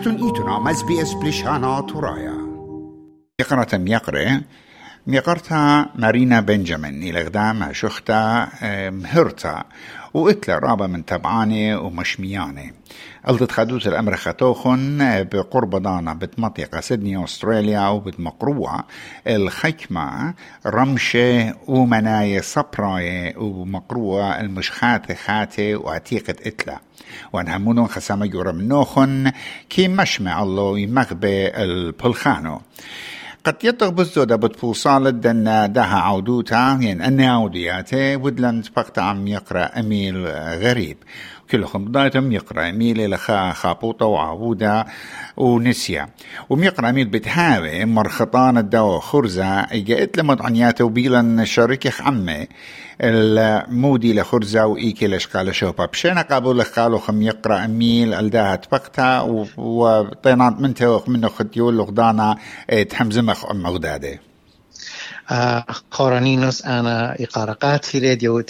تو ایتونام از بی از بلیشانا تو رایا یقناتم یقره. ميقرتا مارينا بنجامين إلى غدام شختا مهرتا وإتلا رابا من تبعاني ومشمياني. قلت خدوت الأمر خطوخن بقرب دانا بتمطيقة سيدني أستراليا وبتمقروة الخكمة رمشة ومناية صبراية ومقروة المشخات خاتي وعتيقة إتلا. وانهمونون خسامة يورا منوخن كي مشمع الله يمغبي البلخانو. قد يطغ بزودة بتفوصال دن دها عودوتا يعني أني عودياتي ودلن فقط عم يقرأ أميل غريب. كلهم بدايتهم يقرأ أميل لخا خابوطة وعودة ونسيا. وميقرأ أميل بتهاوي مرخطان الدواء خرزة إجا لمد عنياته وبيلا شريك عمي المودي لخرزة وإيكي لشقال شوبا بشينا قابل لخالو خم يقرأ أميل ألداها تبقتا وطينات منته منه خديول لغدانا تحمزمخ أم مغدادة. إقارقات راديو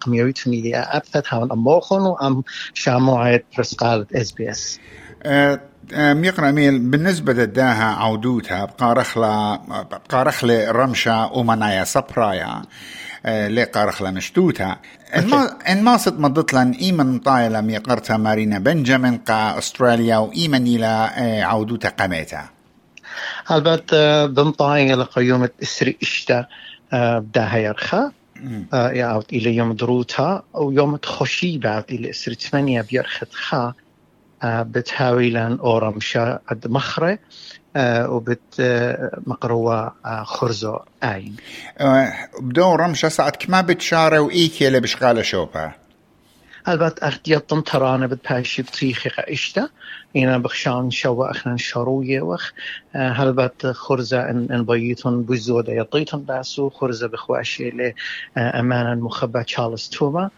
قميويت ميدي أبثت هاون أموخون وأم شاموعة برسقالة إس بي إس. ميقرأ ميل بالنسبة لداها عودوتها بقارخلا بقارخلة رمشة ومنايا صبرايا لي قارخلا مشتوتها إن ما صد مضت لن إيمن طايلة ميقرتها مارينا بنجامين قا أستراليا وإيمن إلى عودوتها قميتها. البته بمطاية لقيومة إسري إشتا بداها يرخى يعود إلى يوم دروتها أو يوم تخشي بعد إلى إسري ثمانية بيرخت خا بتهاوي لأن أورمشا قد مخرة وبت مقروة خرزو آين بدو رمشة ساعت كما بتشارة وإيكي اللي بشغالة شوبها البته اختيارتم ترانه بتباشي بتريخي اشتا اینا بخشان شوا اخنا شروية وخ هلبت خرزة ان, إن بيتون بزودة يطيتون باسو خرزة بخواشي لأمانا مخبى تشارلز توما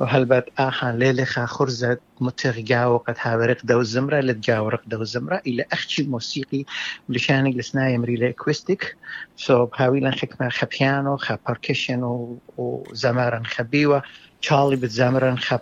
وهلبت آخان ليلخا خرزة متغجاو قد هاورق دو الزمرة لتجاورق دو الزمرة إلى أختي موسيقي لشانق لسنايا مريلا إكويستيك. سو بهاويلا خكمة خبيانو خا باركيشن وزمارا خبيوة. تشارلي بتزامرن خاب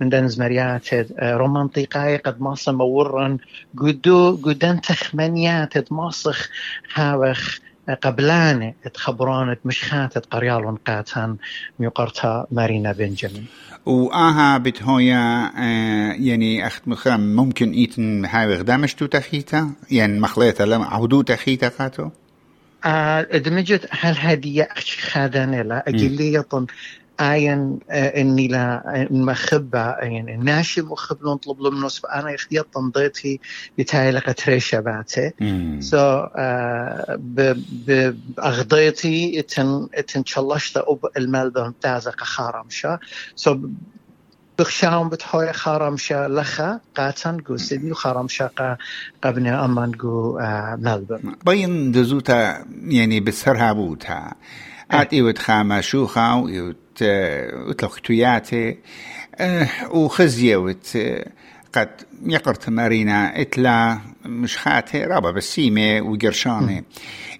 من دنز مريات رومانطيقاي قد ماصا مورن. قدو قدن تخمنيات ماصخ هاوخ قبلانة تخبرانة مشخات قريال قاتان ميقرتا مارينا بنجامين وآها بتهويا يعني أخت مخام ممكن إيتن هاي غدامشتو تخيتا؟ يعني مخليتا لما عودو تخيتا قاتو ادمجت هل هدية أخش خادانة لا أجلية اين اني لا مخبة يعني ناشي مخب نطلب له منوس أنا اختيار تنضيتي بتاعي لك تريشة باتي سو باغضيتي اتن اتن شلشت اب المال ده تازا خارمشا سو بخشاهم بتحوي خارمشا لخا قاتن جو سيدني وخارمشا قا قبني أمان جو ملبورن بين دزوتا يعني بسرها بوتا اتي وتخاما شوخا ويوت وتلختياتي وخزية وت قد يقرت مارينا اتلا مش خاتي رابا بسيمة وقرشانة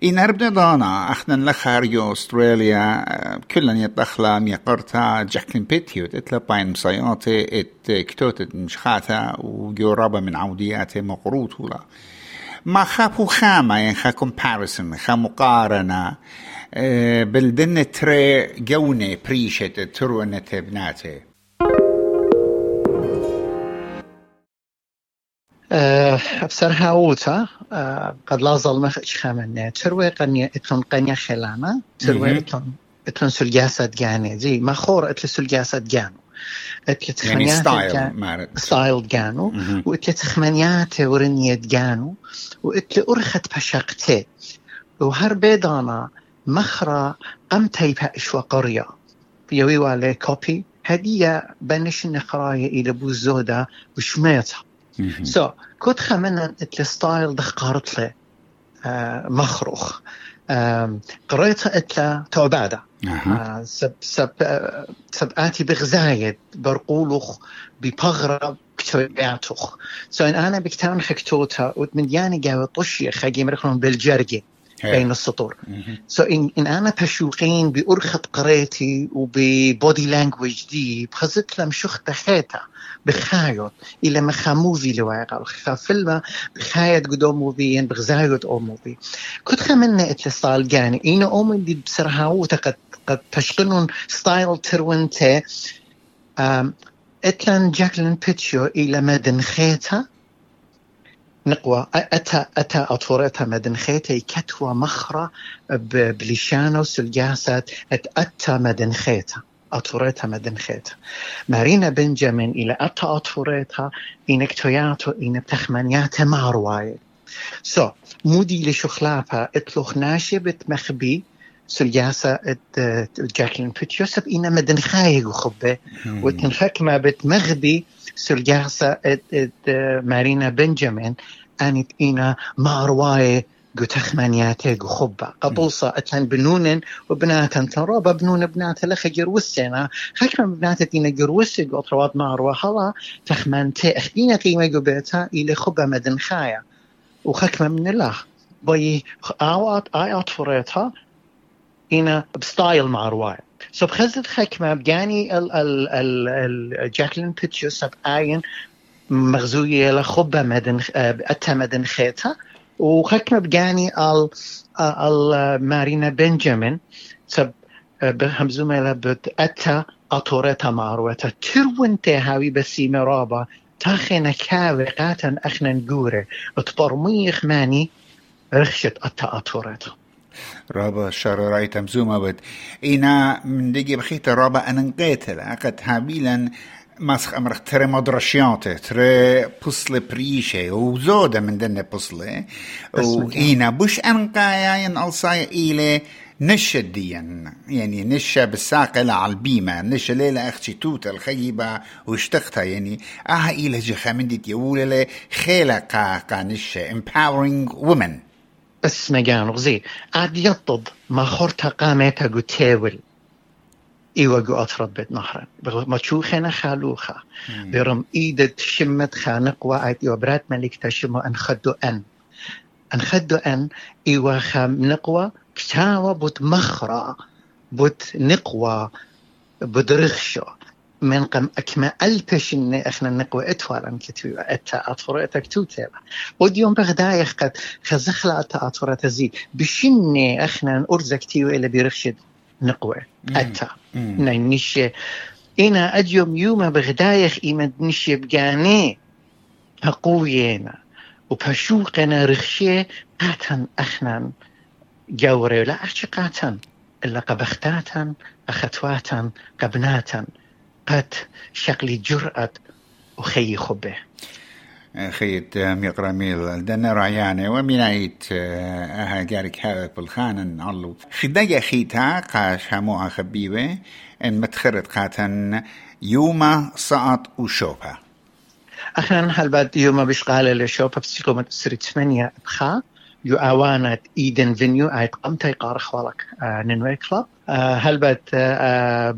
إن ربنا دانا أخنا لخاريو أستراليا كلن يتدخلا ميقرتا جاكلين بيتيوت اتلا باين مصياتي ات كتوت مش خاتا وجو رابا من عودياتي مقروط ولا ما خافوا خامة يعني خا كومباريسون خا مقارنة بلدن تري جونة بريشة ترونة بناتي أبصر هاوتا قد لا ظلم خامنة تروي قنية اتن قنية خلانة تروي اتن اتن سلجاسة جاني زي ما خور اتل سلجاسة جانو اتل يعني ستايل. ستايل جانو واتل تخمنيات ورنية جانو واتل أرخت بشقتي وهر بيدانا مخرا قمتي بأشوا قرية يوي والي كوبي. هدية بنش نقراية إلى بوزودة وشميتها سو so, كنت خمنا الستايل ده قارت لي آه مخروخ. آه قريتها اتلا توبادة. آه سب سب آه سب آتي بغزايد برقولوخ ببغرة كتوباتوخ سو so, إن أنا بكتان خكتوتا وتمدياني قاوي طشي خاقي مرخلون بالجرجي بين السطور. سو so إن, إن أنا بشوقين بأرخة قريتي وببودي لانجويج دي بخزت لم شخت خيتا بخايط إلى مخاموفي لواقع. فيلم بخايط قدوم موفيين بغزايط أو موفي. كنت خمنا إتلصال جاني. إينا أومن دي بسرها وتقد قد تشقنون ستايل ترونتي إتلان جاكلين بيتشو إلى مدن خيتا نقوى. أتى أتى أطورتها مدن خيتا كتوى مخرة بليشانو سلجاسات أتى مدن خيتا أطورتها مدن خيتا مارينا بنجامين إلى أتى أطورتها إنك توياتو إن بتخمنياتها مع رواية. سو so, مودي لشخلافها اتلوخ ناشبت مخبي سلجاسة جاكلين بيتشوسب إنا مدن خايق وخبه وتنخكمة بتمغبي سلجاسة مارينا بنجامين أنت إنا مارواي قتخمانياتي خبة قبوصة أتلان بنونن وبناتا ترابا بنون بناتا لخ جروسنا خكما بناتا تينا جروسي قطروات ماروا هلا تخمانتي أخدينا قيمة قبيتا إلى خبة مدن خايا. وخكما من الله. بي آوات آي أطفريتها إنا بستايل مع رواية سو بخزت خكمة بجاني ال ال ال ال جاكلين بيتشو سب آين مغزوية لخبة مدن أتا مدن خيتا وخكمة بجاني ال ال مارينا بنجامين سب بهمزومة لبت أتا أطورتا معروتا ترونتي هاوي بسيمة رابا تاخينا كاوي قاتا أخنا نقوري اتبرميخ ماني رخشت أتا أطورتا رابا شر رايت مزومة بد إنا من دقي بخيت رابا أنا نقيتل أقد هابيلا مسخ أمرخ ترى مدرشيات ترى بصلة بريشة وزودة من دنة بصلة وإينا بوش أنقايا ألصايا إيلي نشا ديا يعني نشا بالساقة على البيمة نشا ليلة أختي توتا الخيبة واشتقتها يعني آها إيلة جخا من دي تيولة خيلة قا قا نشا empowering women بس مجان غزي عاد يطب ما خورتا قامتا قو تاول إيوا قو أطرد بيت نهرا. ما تشوخنا خالوخا. برم إيدة شمت خانق وعد إيوا برات ملك تشمو أن خدو أن. أن خدو أن إيوا خام نقوى. كتاوى بوت مخرا. بوت نقوى. بدرخشو من قم أكما ألبش إن إحنا نقوى أتوالا كتوي أتا أطفرة تكتوتة وديوم بغدايخ قد خزخلا أتا أطفرة تزيد بشني إحنا أرزك تيو إلى بيرخشد نقوى أتا. نين نشي. إنا أديوم يوم بغدايخ إيمد نشي بجاني هقوينا وبشوقنا رخشي قاتن أخنا جوري لا أحشي قاتن. إلا قبختاتا أخواتا قبناتا قد شكلي جرأة وخي خبه. خيت ميقرا ميل. دنا رعيانة. ومنايت أها جارك هذا بالخانن علو خدايا خيتا قاش هموها خبيبة إن متخرت قاتن يوما سقط وشوبها أخنا هل بعد يوما بشقالة لشوبها بسيقومة سريت ثمانية بخا يو آوانت إيدن فينيو آيت قمتي قار خوالك آه ننوي كلاب آه هل بت آه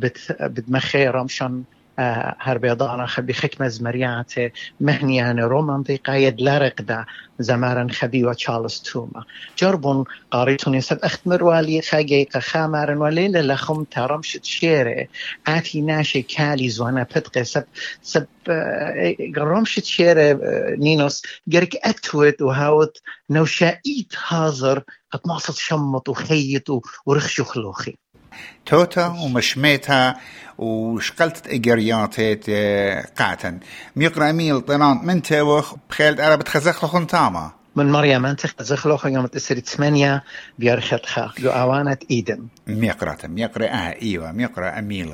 بت بدمخي رمشان هر بيضانا خبي خكمة زمريات مهنيان رومانتيقا يد لارق دا زمارن خبي وتشارلز توما جربون قاريتون يسب اخت مروالي خاقيقا خامارن وليلة لخم ترمشت شيري آتي ناشي كالي زوانا بدقي سب سب رمشت شيري نينوس قرك اتوت وهاوت نوشائيت هازر قد معصت شمط وخيط ورخش خلوخي توتا ومشميتها وشقلت اجرياتت قاتن ميقرا ميل طنان من توخ بخيلت أنا بتخزخ لخن تاما من مريم انت خزخ لخن يوم تسري ثمانية بيرختها لو اوانت ايدم ميقرا ميقرا آه أيوه ميقرا اميل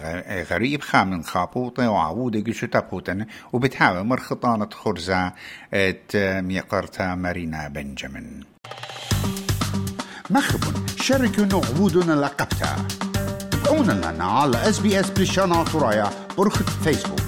غريب خامن خابوطة وعودة قشو تابوتن وبتحاول مرخطانة خرزة ات ميقرتا مارينا بنجامين مخبون شاركوا نعودنا لقبتها. تابعونا لنا على اس بي اس بريشانا ترايا برخة فيسبوك